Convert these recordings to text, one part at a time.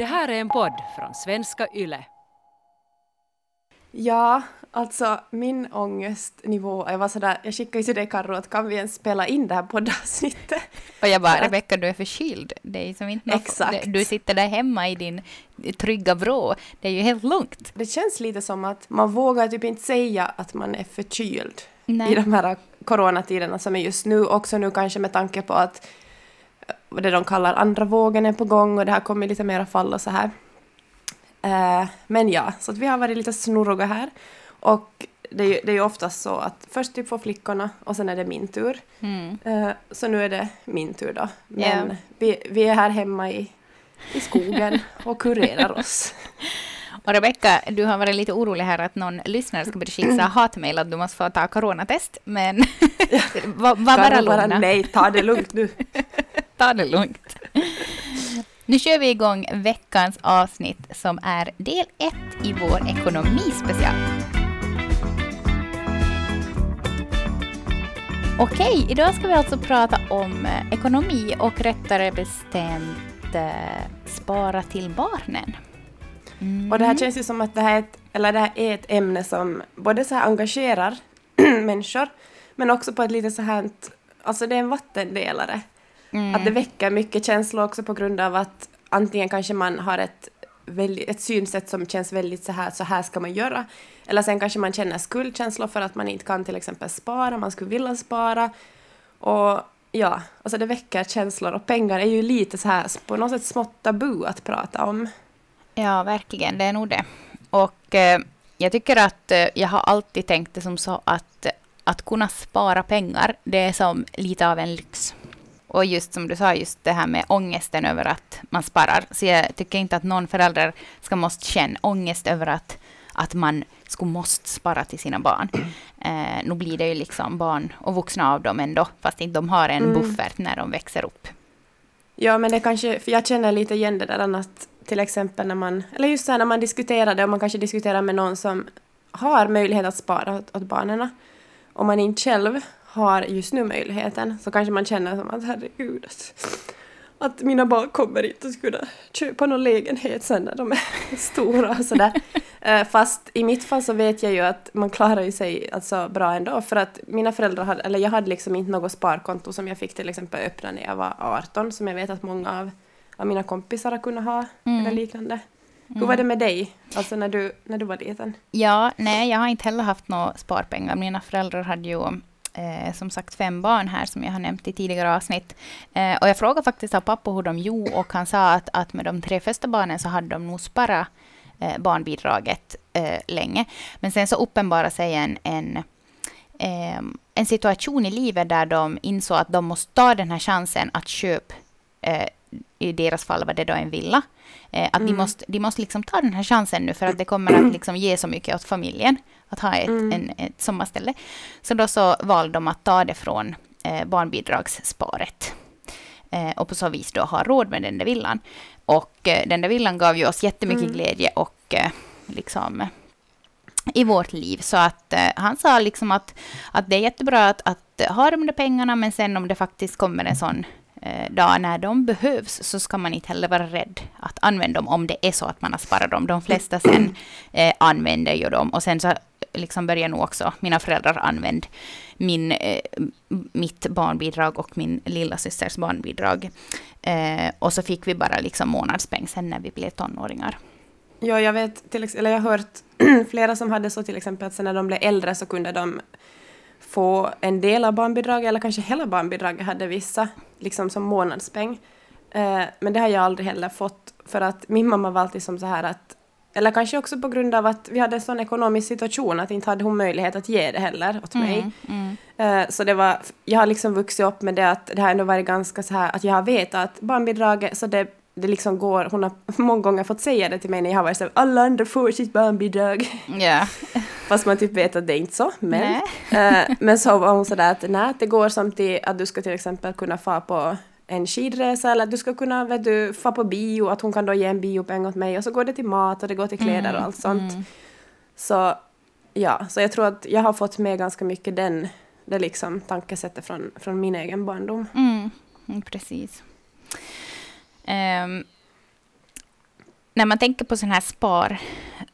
Det här är en podd från svenska YLE. Ja, alltså min ångestnivå, jag var sådär, jag skickade ju till dig Karro att kan vi ens spela in det här poddavsnittet? Och jag bara, Rebecka du är förkyld. Det är som inte något- Exakt. Du sitter där hemma i din trygga vrå. Det är ju helt lugnt. Det känns lite som att man vågar typ inte säga att man är förkyld Nej. i de här coronatiderna som är just nu, också nu kanske med tanke på att det de kallar andra vågen är på gång och det har kommit lite mera fall och så här. Eh, men ja, så att vi har varit lite snurriga här. Och det är ju, det är ju oftast så att först typ får flickorna och sen är det min tur. Mm. Eh, så nu är det min tur då. Men Ja. vi, vi är här hemma i, i skogen och kurerar oss. Och Rebecka, du har varit lite orolig här att någon lyssnare ska börja skicka hatmejl att du måste få ta coronatest. Men var, var bara lugna. nej, ta det lugnt nu. Ta det lugnt. Nu kör vi igång veckans avsnitt som är del ett i vår ekonomispecial. Okej, idag ska vi alltså prata om eh, ekonomi och rättare bestämt eh, spara till barnen. Mm. Och det här känns ju som att det här, är ett, eller det här är ett ämne som både så här engagerar människor, men också på ett lite så här, alltså det är en vattendelare. Mm. Att det väcker mycket känslor också på grund av att antingen kanske man har ett, ett synsätt som känns väldigt så här, så här ska man göra. Eller sen kanske man känner skuldkänslor för att man inte kan till exempel spara, man skulle vilja spara. Och ja, alltså det väcker känslor och pengar är ju lite så här på något sätt smått tabu att prata om. Ja, verkligen. Det är nog det. Och eh, jag tycker att eh, jag har alltid tänkt det som så att att kunna spara pengar, det är som lite av en lyx. Och just som du sa, just det här med ångesten över att man sparar. Så jag tycker inte att någon förälder ska måste känna ångest över att, att man skulle måste spara till sina barn. Eh, nu blir det ju liksom barn och vuxna av dem ändå, fast inte de har en Mm. buffert när de växer upp. Ja, men det kanske, för jag känner lite igen det där annat, till exempel när man, eller just så här när man diskuterar det och man kanske diskuterar med någon som har möjlighet att spara åt, åt barnen. Om man inte själv har just nu möjligheten så kanske man känner som att herregud, att, mina barn kommer inte att kunna köpa någon lägenhet sen när de är stora och sådär. Eh, Fast i mitt fall så vet jag ju att man klarar ju sig alltså bra ändå för att mina föräldrar hade, eller jag hade liksom inte något sparkonto som jag fick till exempel öppna när jag var 18 som jag vet att många av, av mina kompisar har kunnat ha Mm. eller liknande. Hur var det med dig, alltså när du, när du var liten? Ja, nej, jag har inte heller haft några sparpengar. Mina föräldrar hade ju eh, som sagt fem barn här, som jag har nämnt i tidigare avsnitt. Eh, och jag frågade faktiskt av pappa hur de gjorde och han sa att, att med de tre första barnen så hade de nog sparat eh, barnbidraget eh, länge. Men sen så uppenbarade sig en, en, eh, en situation i livet där de insåg att de måste ta den här chansen att köpa eh, i deras fall var det då en villa. Eh, att de Mm. måste, de måste liksom ta den här chansen nu för att det kommer att liksom ge så mycket åt familjen att ha ett, Mm. en, ett sommarställe. Så då så valde de att ta det från eh, barnbidragssparet. Eh, och på så vis då ha råd med den där villan. Och eh, den där villan gav ju oss jättemycket Mm. glädje och eh, liksom i vårt liv. Så att eh, han sa liksom att, att det är jättebra att, att ha de där pengarna men sen om det faktiskt kommer en sån Eh, dag när de behövs så ska man inte heller vara rädd att använda dem om det är så att man har sparat dem. De flesta sen eh, använder ju dem och sen så liksom börjar nog också mina föräldrar använda min, eh, mitt barnbidrag och min lilla systers barnbidrag. Eh, och så fick vi bara liksom månadspeng sen när vi blev tonåringar. Ja, jag vet, till, eller jag har hört flera som hade så till exempel att sen när de blev äldre så kunde de få en del av barnbidraget eller kanske hela barnbidraget hade vissa liksom som månadspeng. Eh, men det har jag aldrig heller fått för att min mamma var alltid som så här att eller kanske också på grund av att vi hade en sån ekonomisk situation att inte hade hon möjlighet att ge det heller åt mig. Mm, mm. Eh, Så det var, jag har liksom vuxit upp med det att det har ändå varit ganska så här att jag har vetat att barnbidraget, så det, det liksom går, hon har många gånger fått säga det till mig när jag har varit så här, alla andra får sitt barnbidrag. Ja. Fast man typ vet att det är inte så. Men, eh, men så var hon sådär att nej, det går som till att du ska till exempel kunna få på en skidresa eller att du ska kunna vet du, få på bio, att hon kan då ge en biopeng åt mig och så går det till mat och det går till kläder och allt sånt. Mm. Så ja, så jag tror att jag har fått med ganska mycket den, det liksom tankesättet från, från min egen barndom. Mm, mm, precis. Ehm, när man tänker på sån här spar,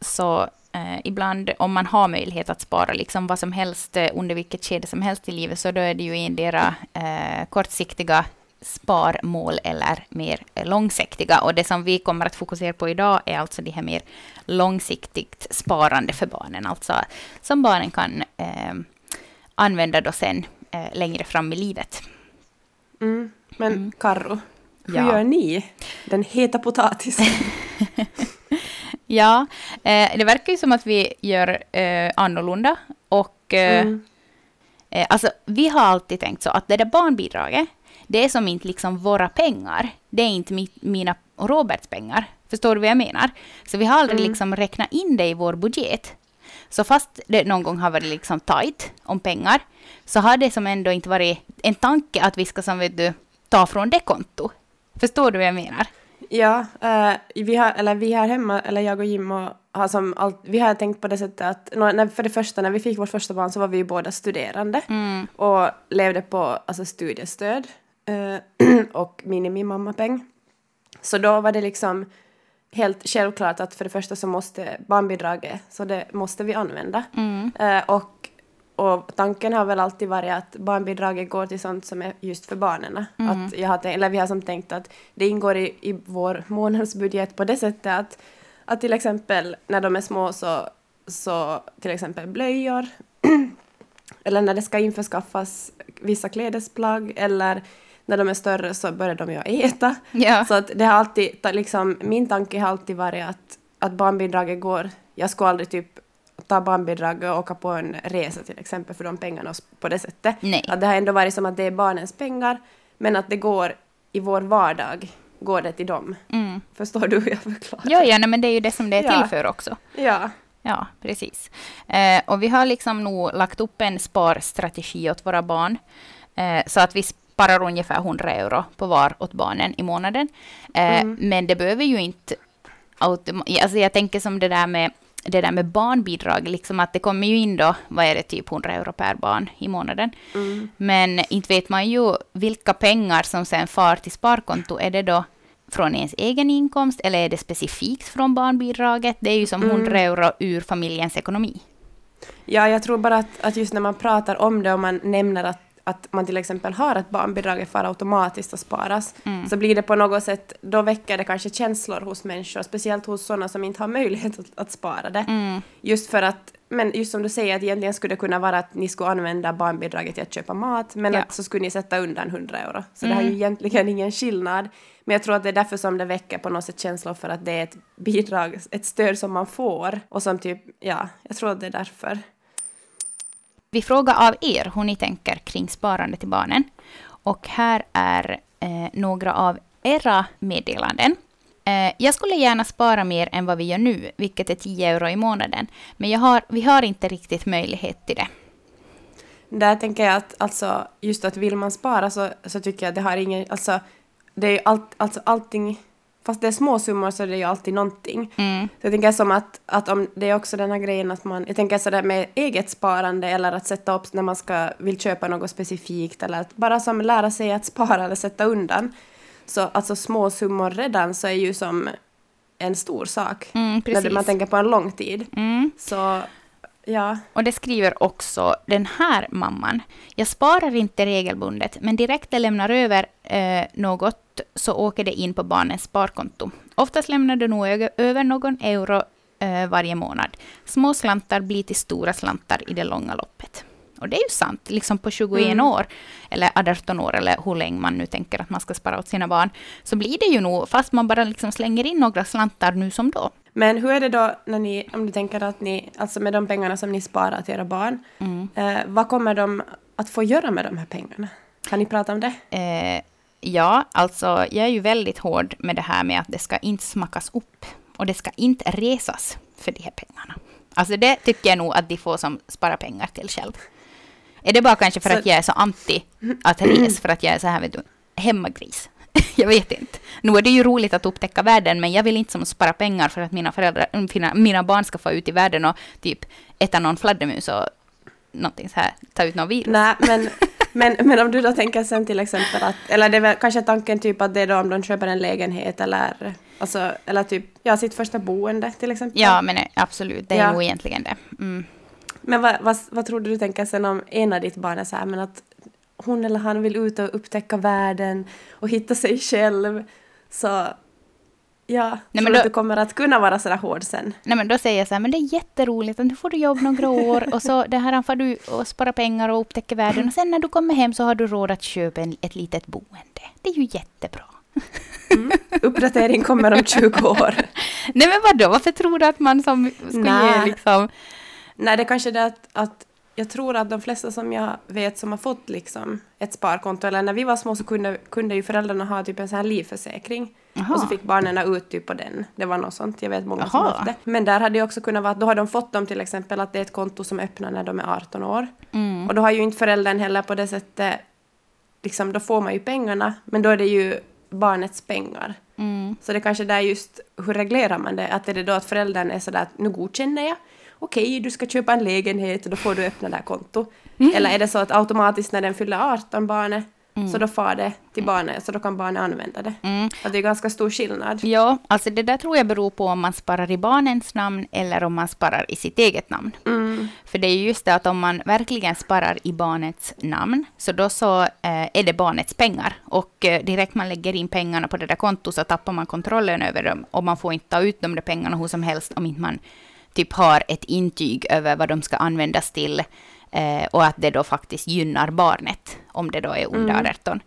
så eh, ibland om man har möjlighet att spara liksom vad som helst eh, under vilket skede som helst i livet, så då är det ju endera eh, kortsiktiga sparmål eller mer långsiktiga. Och det som vi kommer att fokusera på idag är alltså det här mer långsiktigt sparande för barnen, alltså som barnen kan eh, använda då sen eh, längre fram i livet. Mm. Men mm. Karro, hur Ja. gör ni? Den heta potatisen. Ja, eh, det verkar ju som att vi gör eh, annorlunda. Och eh, Mm. eh, alltså, vi har alltid tänkt så att det där barnbidraget, det är som inte liksom våra pengar. Det är inte mitt, mina och Roberts pengar. Förstår du vad jag menar? Så vi har aldrig Mm. liksom räknat in det i vår budget. Så fast det någon gång har varit liksom tajt om pengar, så har det som ändå inte varit en tanke att vi ska som vet du, ta från det konto. Förstår du vad jag menar? Ja, eh, vi, har, eller vi här hemma, eller jag och Jim, och har som allt, vi har tänkt på det sättet att när, för det första när vi fick vårt första barn så var vi ju båda studerande Mm. och levde på alltså, studiestöd eh, och minimimammapeng. Så då var det liksom helt självklart att för det första så måste barnbidraget, så det måste vi använda. Mm. Eh, och, och tanken har väl alltid varit att barnbidraget går till sånt som är just för barnen. Att jag har eller vi har som tänkt att det ingår i, i vår månadsbudget på det sättet att, att till exempel när de är små så, så till exempel blöjor eller när det ska införskaffas vissa klädesplagg eller när de är större så börjar de ju äta. Ja. Så att det har alltid, liksom, min tanke har alltid varit att, att barnbidraget går, jag skulle aldrig typ ta barnbidraget och åka på en resa till exempel för de pengarna på det sättet. Nej. Att det har ändå varit som att det är barnens pengar men att det går i vår vardag, går det till dem. Mm. Förstår du hur jag förklarar? Ja, ja nej, men det är ju det som det är Ja. till för också. Ja. Ja, precis. Eh, och vi har liksom nog lagt upp en sparstrategi åt våra barn. Eh, så att vi sparar ungefär 100 euro på var åt barnen i månaden. Eh, Mm. Men det behöver ju inte... autom- Alltså jag tänker som det där med det där med barnbidrag, liksom att det kommer ju in då, vad är det, typ 100 euro per barn i månaden. Mm. Men inte vet man ju vilka pengar som sen far till sparkonto. Är det då från ens egen inkomst eller är det specifikt från barnbidraget? Det är ju som Mm. 100 euro ur familjens ekonomi. Ja, jag tror bara att, att just när man pratar om det och man nämner att, att man till exempel har att barnbidraget för automatiskt att sparas, Mm. så blir det på något sätt, då väcker det kanske känslor hos människor, speciellt hos sådana som inte har möjlighet att, att spara det. Mm. Just för att, men just som du säger, att egentligen skulle det kunna vara att ni skulle använda barnbidraget till att köpa mat, men Ja. att så skulle ni sätta undan 100 euro. Så det har Mm. ju egentligen ingen skillnad. Men jag tror att det är därför som det väcker på något sätt känslor för att det är ett bidrag, ett stöd som man får och som typ, ja, jag tror att det är därför. Vi frågar av er hur ni tänker kring sparande till barnen. Och här är eh, några av era meddelanden. Eh, jag skulle gärna spara mer än vad vi gör nu, vilket är 10 euro i månaden. Men jag har, vi har inte riktigt möjlighet till det. Där tänker jag att alltså, just att vill man spara så, så tycker jag att det har ingen, alltså det är allt, alltså allting, fast det är små summor så är det ju alltid någonting. Mm. Så jag tänker som att, att om det är också den här grejen att man, jag tänker sådär med eget sparande eller att sätta upp när man ska, vill köpa något specifikt eller att bara som lära sig att spara eller sätta undan. Så alltså små summor redan så är ju som en stor sak. Mm, När man tänker på en lång tid. Mm. Så ja, Och det skriver också den här mamman. Jag sparar inte regelbundet, men direkt jag lämnar över eh, något så åker det in på barnens sparkonto. Oftast lämnar du nog över någon euro eh, varje månad. Små slantar blir till stora slantar i det långa loppet. Och det är ju sant, liksom på 21 Mm. år, eller 18 år, eller hur länge man nu tänker att man ska spara åt sina barn, så blir det ju nog, fast man bara liksom slänger in några slantar nu som då. Men hur är det då när ni, om du tänker att ni, alltså med de pengarna som ni sparar till era barn, Mm. eh, vad kommer de att få göra med de här pengarna? Kan ni prata om det? Eh, ja, alltså jag är ju väldigt hård med det här med att det ska inte smackas upp. Och det ska inte resas för de här pengarna. Alltså det tycker jag nog att de får som spara pengar till själv. Är det bara kanske för Så- att jag är så anti att res, för att jag är så här, vet du, hemmagris? jag vet inte. Nu är det ju roligt att upptäcka världen, men jag vill inte som spara pengar för att mina, föräldrar, mina, mina barn ska få ut i världen och typ äta någon fladdermus och någonting så här, ta ut något virus. Nej, men, Men, men om du då tänker sen till exempel att, eller det är väl kanske tanken typ att det är då om de köper en lägenhet eller, alltså, eller typ, ja, sitt första boende till exempel. Ja, men eh, absolut, det är Ja. nog egentligen det. Mm. Men vad, vad, vad tror du du tänker sen om en av ditt barn är så här, men att hon eller han vill ut och upptäcka världen och hitta sig själv, så ja, men tror du då- att du kommer att kunna vara sådär hård sen? Nej, men då säger jag så här, men det är jätteroligt, nu får du jobb några år och så det här får du och spara pengar och upptäcka världen och sen när du kommer hem så har du råd att köpa en, ett litet boende. Det är ju jättebra. Uppdatering kommer om 20 år. Nej men vadå, varför tror du att man som Nej. ge liksom... Nej, det är kanske det att, att jag tror att de flesta som jag vet som har fått liksom ett sparkonto, eller när vi var små så kunde, kunde ju föräldrarna ha typ en sån här livförsäkring. Jaha. Och så fick barnen ut typ på den. Det var något sånt, jag vet många som Jaha. har haft det. Men där hade det också kunnat vara att då har de fått dem till exempel att det är ett konto som öppnar när de är 18 år. Mm. Och då har ju inte föräldern heller på det sättet, liksom då får man ju pengarna, men då är det ju barnets pengar. Mm. Så det kanske där just, hur reglerar man det? Att är det då att föräldern är sådär att nu godkänner jag, okej du ska köpa en lägenhet och då får du öppna det här konto. Eller är det så att automatiskt när den fyller 18 barnet, så då far det till barnet, så då kan barnet använda det. Mm. Att det är ganska stor skillnad. Ja, alltså det där tror jag beror på om man sparar i barnens namn eller om man sparar i sitt eget namn. Mm. För det är ju just det att om man verkligen sparar i barnets namn, så då så eh, är det barnets pengar. Och eh, direkt man lägger in pengarna på det där kontot så tappar man kontrollen över dem. Och man får inte ta ut de där pengarna hur som helst om inte man typ har ett intyg över vad de ska användas till. Eh, och att det då faktiskt gynnar barnet, om det då är under Mm. 18.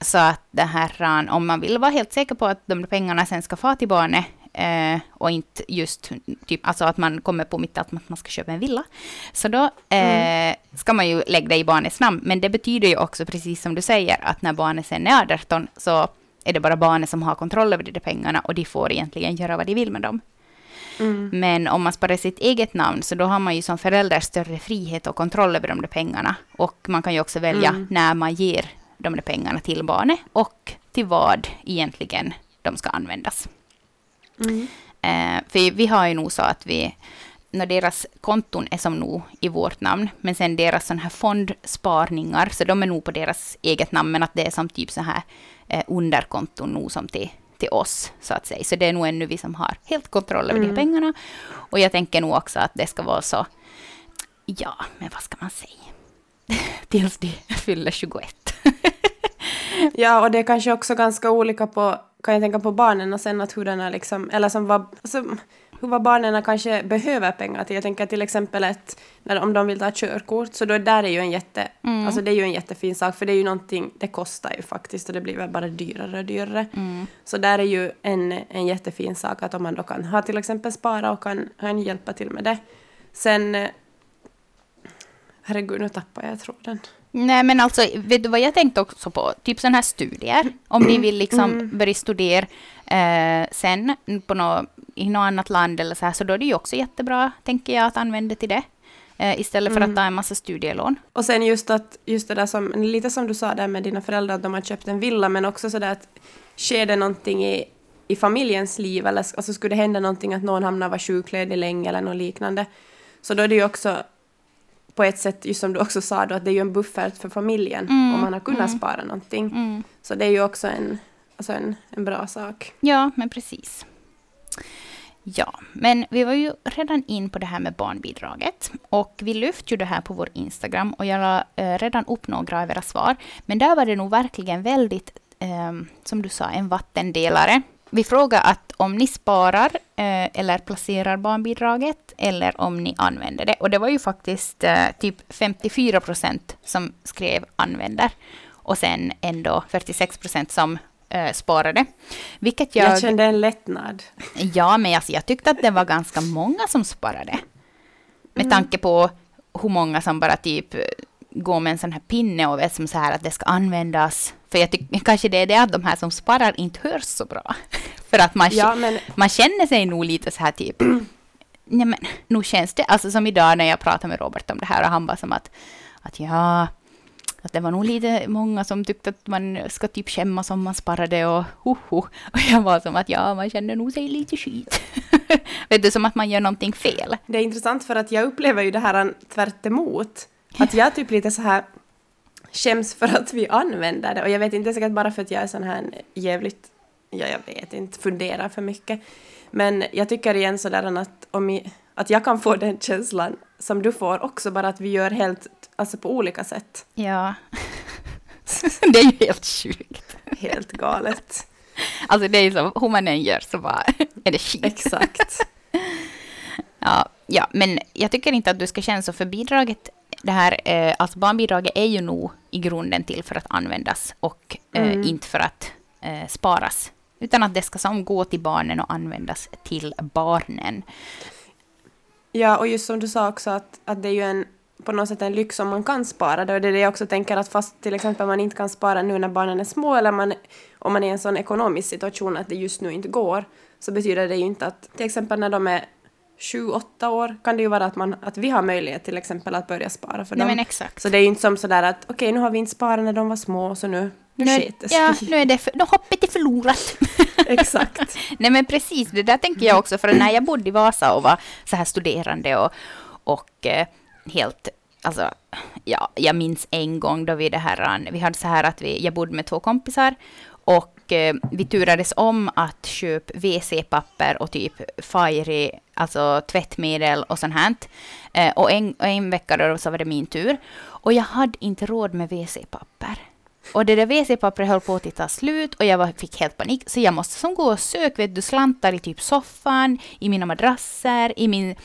Så att det här, om man vill vara helt säker på att de pengarna sen ska få till barnet eh, och inte just typ, alltså att man kommer på mitt att man ska köpa en villa. Så då eh, ska man ju lägga det i barnets namn. Men det betyder ju också, precis som du säger, att när barnet sen är 18 så är det bara barnet som har kontroll över de där pengarna och de får egentligen göra vad de vill med dem. Mm. Men om man sparar sitt eget namn så då har man ju som förälder större frihet och kontroll över de där pengarna. Och man kan ju också välja Mm. när man ger de där pengarna till barnet och till vad egentligen de ska användas. Mm. Eh, för vi har ju nog så att vi, när deras konton är som nog i vårt namn, men sen deras sån här fondsparningar, så de är nog på deras eget namn, men att det är som typ så här eh, underkonton nog som till, till oss, så att säga. Så det är nog ännu vi som har helt kontroll över de här Mm. pengarna. Och jag tänker nog också att det ska vara så, ja, men vad ska man säga? Tills de fyller 21. Ja, och det är kanske också ganska olika på, kan jag tänka på barnen och sen att hur den är liksom, eller som vad, alltså, hur vad barnen kanske behöver pengar till. Jag tänker till exempel att när, om de vill ta körkort, så då där är ju en jätte, Mm. alltså det är ju en jättefin sak, för det är ju någonting, det kostar ju faktiskt och det blir väl bara dyrare och dyrare. Mm. Så där är ju en, en jättefin sak att om man då kan ha till exempel spara och kan, kan hjälpa till med det. Sen, herregud nu tappar jag tråden. Nej, men alltså, vet du vad jag tänkte också på? Typ sådana här studier. Om ni vill liksom börja studera eh, sen på nå, i något annat land eller så här, så då är det ju också jättebra, tänker jag, att använda till det. Eh, istället för att ta en massa studielån. Och sen just att, just det där som, lite som du sa där med dina föräldrar, att de har köpt en villa, men också sådär att sker det någonting i, i familjens liv, eller alltså skulle det hända någonting att någon hamnar var sjukledig länge eller något liknande, så då är det ju också på ett sätt, just som du också sa då, att det är ju en buffert för familjen Mm, om man har kunnat mm. spara någonting. Mm. Så det är ju också en, alltså en, en bra sak. Ja, men precis. Ja, men vi var ju redan in på det här med barnbidraget. Och vi lyfte ju det här på vår Instagram och jag la eh, redan upp några av era svar. Men där var det nog verkligen väldigt, eh, som du sa, en vattendelare. Vi frågade att om ni sparar eh, eller placerar barnbidraget eller om ni använder det. Och det var ju faktiskt eh, typ 54 procent som skrev använder. Och sen ändå 46 procent som eh, sparade. Vilket jag... Jag kände en lättnad. Ja, men alltså, jag tyckte att det var ganska många som sparade. Med tanke på hur många som bara typ eh, går med en sån här pinne och vet som så här att det ska användas. För jag tycker kanske det är det att de här som sparar inte hörs så bra. För att man, Ja, men man känner sig nog lite så här typ, nej men nog känns det, alltså som idag när jag pratade med Robert om det här och han bara som att, att ja, att det var nog lite många som tyckte att man ska typ skämmas om man sparade och hoho. Och jag var som att ja, man känner nog sig lite skit. Vet du, som att man gör någonting fel. Det är intressant för att jag upplever ju det här tvärt emot. Att jag typ lite så här skäms för att vi använder det. Och jag vet inte, det är säkert bara för att jag är sån här jävligt, ja jag vet inte, funderar för mycket. Men jag tycker igen sådär att, om jag, att jag kan få den känslan som du får också, bara att vi gör helt, alltså på olika sätt. Ja. det är ju helt sjukt. Helt galet. Alltså det är ju så, hur man än gör så bara är det skit. Exakt. Ja, ja, men jag tycker inte att du ska känna så för bidraget, det här, eh, alltså barnbidraget är ju nog i grunden till för att användas och eh, Mm. inte för att eh, sparas. Utan att det ska som gå till barnen och användas till barnen. Ja, och just som du sa också att, att det är ju en, på något sätt en lyx om man kan spara det. Och det är det jag också tänker att fast till exempel man inte kan spara nu när barnen är små eller man, om man är i en sån ekonomisk situation att det just nu inte går så betyder det ju inte att till exempel när de är sju, åtta år kan det ju vara att, man, att vi har möjlighet till exempel att börja spara för Nej dem. men exakt. Så det är ju inte som sådär att okej nu har vi inte sparat när de var små så nu, nu, nu, sig. ja, nu är det, för, nu hoppet är förlorat. Exakt. Nej men precis, det där tänker jag också, för när jag bodde i Vasa och var så här studerande och, och eh, helt, alltså, ja, jag minns en gång då vi det här, eh, vi hade så här att vi, jag bodde med två kompisar och eh, vi turades om att köpa WC-papper och typ Fairy, alltså tvättmedel och sånt här. Och en, och en vecka då så var det min tur. Och jag hade inte råd med WC-papper. Och det där WC-pappret höll på att ta slut och jag var, fick helt panik. Så jag måste som gå och söka vet du, slantar i typ soffan, i mina madrasser, i, min,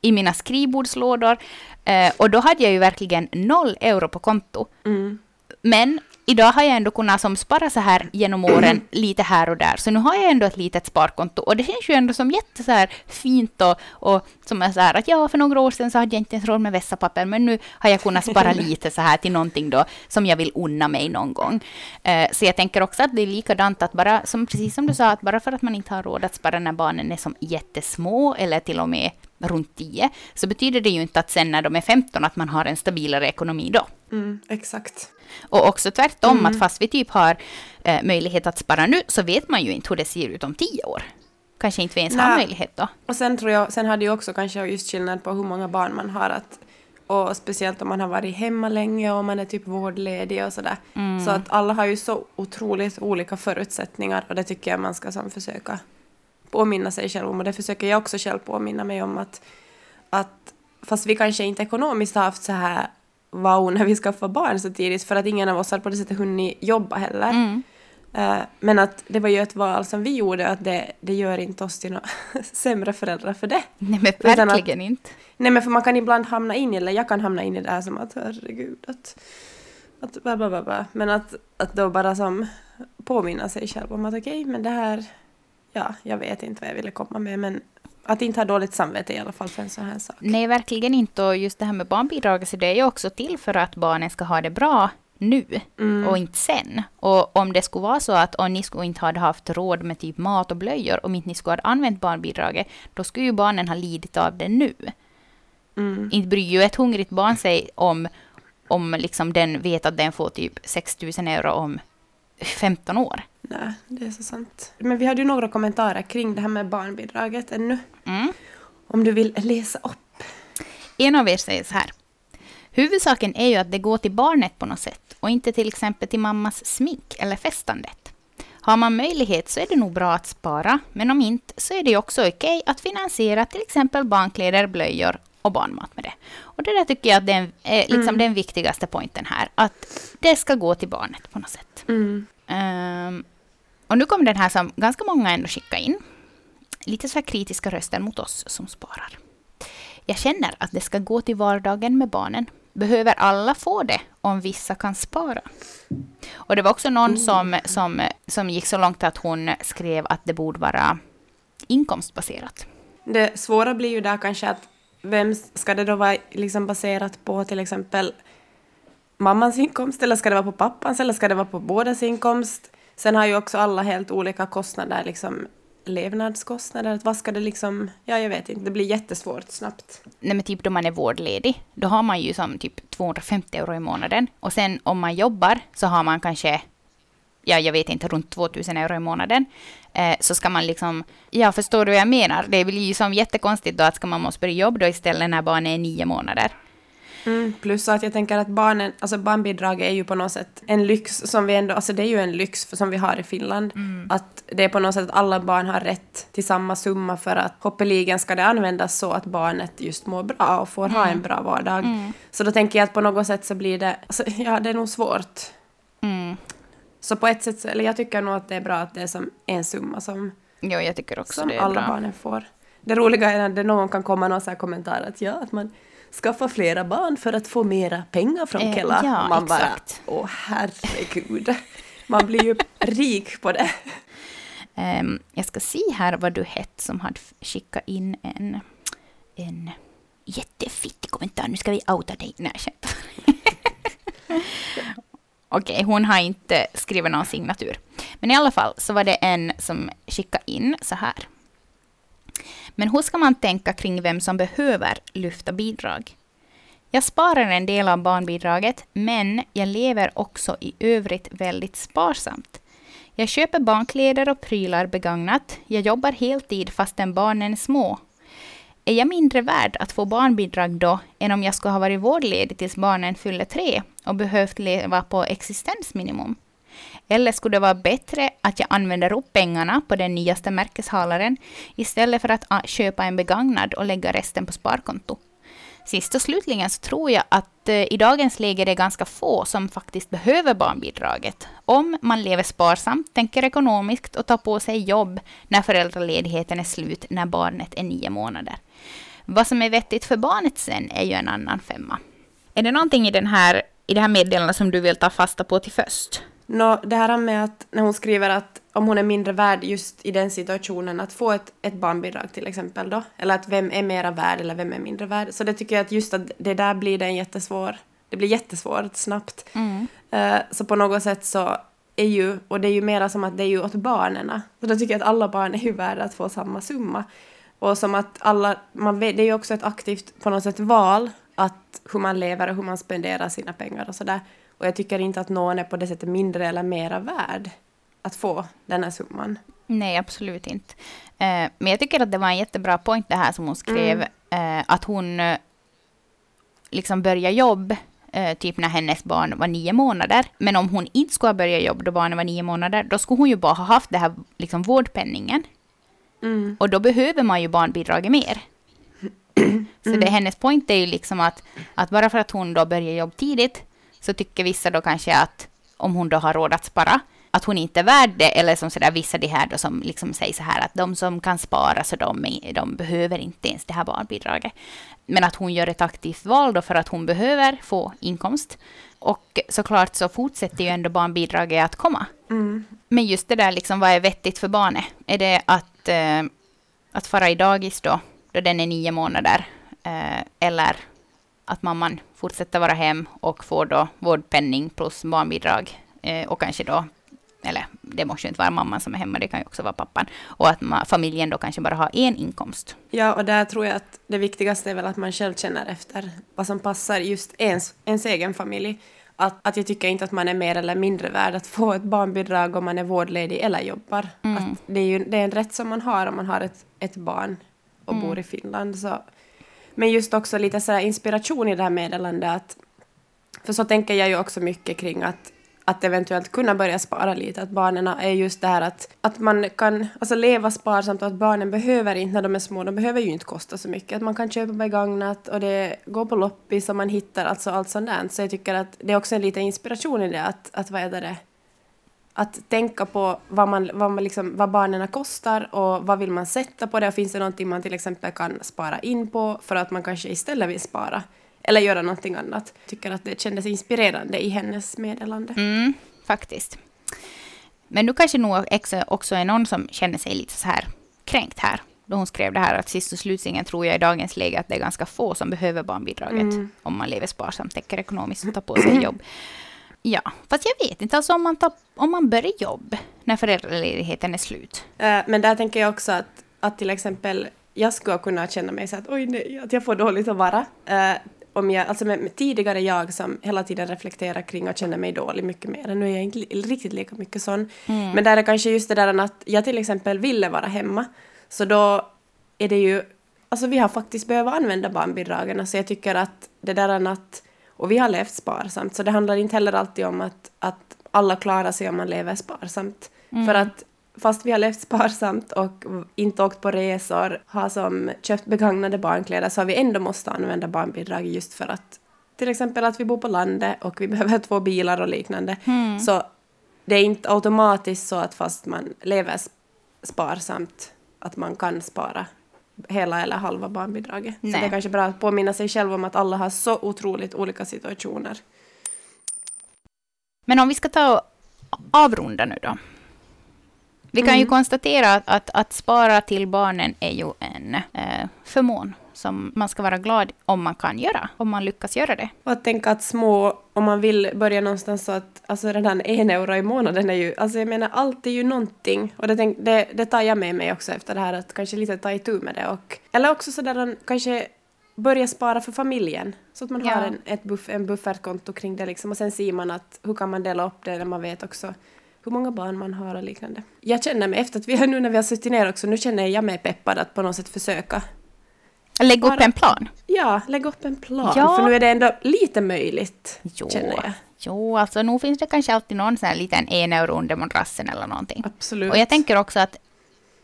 i mina skrivbordslådor. Eh, och då hade jag ju verkligen noll euro på konto. Mm. Men idag har jag ändå kunnat som spara så här genom åren lite här och där. Så nu har jag ändå ett litet sparkonto och det känns ju ändå som jätte så här fint och, och som är så här att ja, för några år sedan så hade jag inte ens råd med vässapapper men nu har jag kunnat spara lite så här till någonting då som jag vill unna mig någon gång. Eh, så jag tänker också att det är likadant att bara, som precis som du sa, att bara för att man inte har råd att spara när barnen är som jättesmå eller till och med runt 10 så betyder det ju inte att sen när de är 15 att man har en stabilare ekonomi då. Mm, exakt. Och också tvärtom, Mm. att fast vi typ har eh, möjlighet att spara nu, så vet man ju inte hur det ser ut om tio år. Kanske inte vi ens har Nej. möjlighet då. Och sen tror jag, sen har det ju också kanske just skillnad på hur många barn man har att och speciellt om man har varit hemma länge och man är typ vårdledig och sådär. Så att alla har ju så otroligt olika förutsättningar och det tycker jag man ska som försöka påminna sig själv om och det försöker jag också själv påminna mig om att, att fast vi kanske inte ekonomiskt har haft så här wow när vi skaffade barn så tidigt för att ingen av oss har på det sättet hunnit jobba heller. Mm. Eh, Men att det var ju ett val som vi gjorde att det, det gör inte oss till några sämre föräldrar för det. Nej, men Utan att- verkligen inte. Nej men för man kan ibland hamna in i, eller jag kan hamna in i det här som att herregud att, att bla bla bla bla. Men att, att då bara som påminna sig själv om att okej men det här, ja jag vet inte vad jag ville komma med men att inte ha dåligt samvete i alla fall för en sån här sak. Nej, verkligen inte. Och just det här med barnbidraget, så det är ju också till för att barnen ska ha det bra nu Mm. och inte sen. Och om det skulle vara så att om ni skulle inte hade haft råd med typ mat och blöjor, om inte ni skulle ha använt barnbidraget, då skulle ju barnen ha lidit av det nu. Mm. Inte bryr ju ett hungrigt barn sig om, om liksom den vet att den får typ 6 000 euro om 15 år. Nej, det är så sant. Men vi hade ju några kommentarer kring det här med barnbidraget ännu. Mm. Om du vill läsa upp. En av er säger så här. Huvudsaken är ju att det går till barnet på något sätt och inte till exempel till mammas smink eller festandet. Har man möjlighet så är det nog bra att spara, men om inte så är det också okej att finansiera till exempel barnkläder, blöjor och barnmat med det. Och det där tycker jag att det är är liksom Mm. den viktigaste poängen här, att det ska gå till barnet på något sätt. Mm. Ehm, och nu kommer den här som ganska många ändå skickar in. Lite så här kritiska röster mot oss som sparar. Jag känner att det ska gå till vardagen med barnen. Behöver alla få det om vissa kan spara? Och det var också någon som, som, som gick så långt att hon skrev att det borde vara inkomstbaserat. Det svåra blir ju där kanske att vem ska det då vara liksom baserat på till exempel mammans inkomst eller ska det vara på pappans eller ska det vara på bådas inkomst? Sen har ju också alla helt olika kostnader, liksom levnadskostnader. Att vad ska det liksom, ja jag vet inte, det blir jättesvårt snabbt. Nej, men typ då man är vårdledig, då har man ju som typ 250 euro i månaden. Och sen om man jobbar så har man kanske, ja jag vet inte, runt 2000 euro i månaden. Eh, så ska man liksom, ja förstår du vad jag menar? Det blir ju som jättekonstigt då att ska man måste börja jobba då istället när barnet är nio månader. Mm, plus att jag tänker att barnen, alltså barnbidraget är ju på något sätt en lyx som vi ändå, alltså det är ju en lyx som vi har i Finland. Att det är på något sätt att alla barn har rätt till samma summa för att hoppeligen ska det användas så att barnet just mår bra och får ha en bra vardag. Så då tänker jag att på något sätt så blir det, alltså, ja det är nog svårt. Så på ett sätt, eller jag tycker nog att det är bra att det är som en summa som, Jo, jag tycker också som det är alla bra. barnen får. Det roliga är när någon kan komma någon så här kommentar att ja, att man skaffar flera barn för att få mera pengar från Eh, Kela. ja, man bara, exakt. åh herregud. Man blir ju rik på det. Ehm, jag ska se här vad du hette som hade skickat in en, en jättefittig kommentar. Nu ska vi outa dig. Nej. Okej, hon har inte skrivit någon signatur. Men i alla fall så var det en som skickade in så här. Men hur ska man tänka kring vem som behöver lyfta bidrag? Jag sparar en del av barnbidraget, men jag lever också i övrigt väldigt sparsamt. Jag köper barnkläder och prylar begagnat. Jag jobbar heltid fastän barnen är små. Är jag mindre värd att få barnbidrag då än om jag skulle ha varit vårdledig tills barnen fyller tre och behövt leva på existensminimum? Eller skulle det vara bättre att jag använder upp pengarna på den nyaste märkeshalaren istället för att ah, köpa en begagnad och lägga resten på sparkonto? Sist och slutligen så tror jag att eh, i dagens läge är det ganska få som faktiskt behöver barnbidraget. Om man lever sparsamt, tänker ekonomiskt och tar på sig jobb när föräldraledigheten är slut när barnet är nio månader. Vad som är vettigt för barnet sen är ju en annan femma. Är det någonting i, den här, i det här meddelandet som du vill ta fasta på till först? Nå, det här med att när hon skriver att om hon är mindre värd just i den situationen att få ett, ett barnbidrag till exempel då, eller att vem är mera värd eller vem är mindre värd. Så det tycker jag att just att det där blir det en jättesvår, det blir jättesvårt snabbt. Eh, så på något sätt så är ju, och det är ju mera som att det är ju åt barnen. Så då tycker jag att alla barn är ju värda att få samma summa. Och som att alla, man vet, det är ju också ett aktivt på något sätt val att hur man lever och hur man spenderar sina pengar och sådär. Och jag tycker inte att någon är på det sättet mindre eller mera värd att få den här summan. Nej, absolut inte. Eh, men jag tycker att det var en jättebra point det här som hon skrev. Eh, att hon eh, liksom börjar jobb eh, typ när hennes barn var nio månader. Men om hon inte skulle ha börjat jobb då barnet var nio månader, då skulle hon ju bara ha haft det här liksom vårdpenningen. Mm. Och då behöver man ju barnbidraget mer. Så det, hennes point är ju liksom att, att bara för att hon då börjar jobb tidigt så tycker vissa då kanske att om hon då har råd att spara, att hon inte är värd det. Eller som sådär vissa det här då som liksom säger så här att de som kan spara så de, de behöver inte ens det här barnbidraget. Men att hon gör ett aktivt val då för att hon behöver få inkomst. Och såklart så fortsätter ju ändå barnbidraget att komma. Mm. Men just det där, liksom, vad är vettigt för barnet? Är det att, eh, att fara i dagis då, då den är nio månader? Eh, eller att mamman fortsätter vara hem och får då vårdpenning plus barnbidrag? Eh, och kanske då, eller det måste ju inte vara mamman som är hemma, det kan ju också vara pappan. Och att ma- familjen då kanske bara har en inkomst. Ja, och där tror jag att det viktigaste är väl att man själv känner efter vad som passar just ens, ens egen familj. Att, att jag tycker inte att man är mer eller mindre värd att få ett barnbidrag om man är vårdledig eller jobbar. Mm. Att det är ju det är en rätt som man har om man har ett, ett barn och bor i Finland. Så. Men just också lite så här inspiration i det här meddelandet. Att, för så tänker jag ju också mycket kring att att eventuellt kunna börja spara lite. Att barnen är just det här att, att man kan alltså leva sparsamt och att barnen behöver inte när de är små, de behöver ju inte kosta så mycket. Att man kan köpa begagnat och det går på loppis och man hittar alltså allt sånt där. Så jag tycker att det är också en liten inspiration i det att, att vad är det att tänka på vad, man, vad, man liksom, vad barnen kostar och vad vill man sätta på det och finns det någonting man till exempel kan spara in på för att man kanske istället vill spara eller göra någonting annat. Tycker att det kändes inspirerande i hennes meddelande. Mm, faktiskt. Men nu kanske nog också, är någon som känner sig lite så här kränkt här. Då hon skrev det här att sist och slutligen tror jag i dagens läge att det är ganska få som behöver barnbidraget. Mm. Om man lever sparsamt, tänker ekonomiskt och tar på sig jobb. Ja, fast jag vet inte. Alltså om man, tar, om man börjar jobb när föräldraledigheten är slut. Eh, Men där tänker jag också att, att till exempel jag skulle kunna känna mig så att oj nej, att jag får dåligt att vara. Eh, om jag, alltså med, med tidigare jag som hela tiden reflekterar kring och känner mig dålig mycket mer. Nu är jag inte riktigt lika mycket sån. Men där är kanske just det där att jag till exempel ville vara hemma. Så då är det ju alltså vi har faktiskt behövt använda barnbidragen, så jag tycker att det där är att, och vi har levt sparsamt, så det handlar inte heller alltid om att, att alla klarar sig om man lever sparsamt. Mm. För att fast vi har levt sparsamt och inte åkt på resor, har som köpt begagnade barnkläder, så har vi ändå måste använda barnbidrag just för att till exempel att vi bor på landet och vi behöver två bilar och liknande. Mm. Så det är inte automatiskt så att fast man lever sp- sparsamt att man kan spara hela eller halva barnbidraget. Så Nej. det är kanske bra att påminna sig själv om att alla har så otroligt olika situationer. Men om vi ska ta och avrunda nu då. Vi kan ju Mm. konstatera att, att, att spara till barnen är ju en eh, förmån som man ska vara glad om man kan göra, om man lyckas göra det. Och att tänka att små, om man vill börja någonstans så att alltså redan en euro i månaden är ju, alltså jag menar allt är ju någonting. Och det, tänk, det, det tar jag med mig också efter det här att kanske lite ta itu med det och, eller också sådär kanske börja spara för familjen. Så att man Ja. har en, ett buff, en buffertkonto kring det liksom och sen ser man att hur kan man dela upp det när man vet också hur många barn man har och liknande. Jag känner mig efter att vi har nu när vi har suttit ner också, nu känner jag mig peppad att på något sätt försöka Lägg upp en plan. Ja, lägga upp en plan. Ja. För nu är det ändå lite möjligt, Jo, känner jag. jo alltså nog finns det kanske alltid någon sån här liten en euro under madrassen eller någonting. Absolut. Och jag tänker också att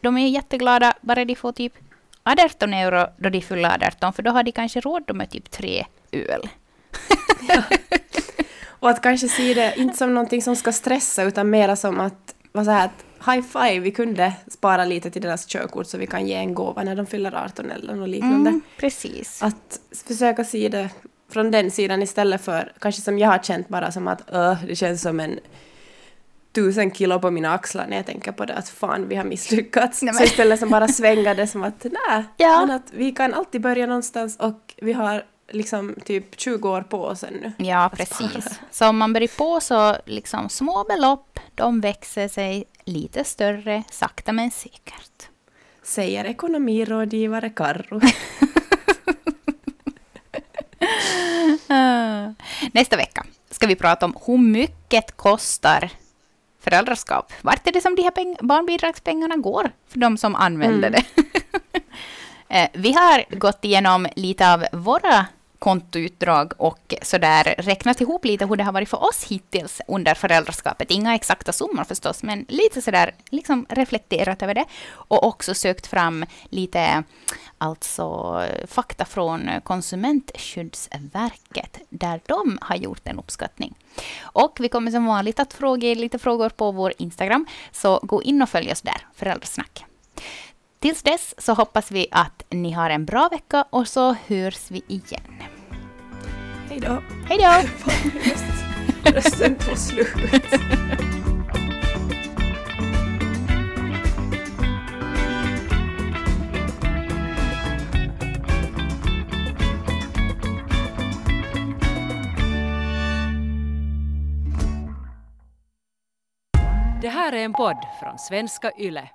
de är jätteglada bara de får typ 18 euro då de fyller 18, för då har de kanske råd med typ tre öl. Och att kanske se det inte som någonting som ska stressa utan mera som att vara så här att high five, vi kunde spara lite till deras körkort så vi kan ge en gåva när de fyller 18 eller något liknande. Mm, precis. Att försöka se det från den sidan istället för kanske som jag har känt bara som att öh, det känns som en tusen kilo på mina axlar när jag tänker på det att fan vi har misslyckats. Nej, så istället som bara svänga det som att nej, Ja. men att vi kan alltid börja någonstans och vi har liksom typ 20 år på oss ännu. Ja, precis. Så om man börjar på så liksom små belopp, de växer sig lite större, sakta men säkert. Säger ekonomirådgivare Karro. Nästa vecka ska vi prata om hur mycket kostar föräldraskap. Vart är det som de här peng- barnbidragspengarna går för de som använder Mm. det? Eh, vi har gått igenom lite av våra kontoutdrag och sådär räknat ihop lite hur det har varit för oss hittills under föräldraskapet. Inga exakta summor förstås, men lite sådär liksom reflekterat över det. Och också sökt fram lite alltså fakta från Konsumentskyddsverket där de har gjort en uppskattning. Och vi kommer som vanligt att fråga er lite frågor på vår Instagram, så gå in och följ oss där, Föräldrasnack. Tills dess så hoppas vi att ni har en bra vecka och så hörs vi igen. Hej då. Hej då! Rösten tog slut. Det här är en podd från svenska YLE.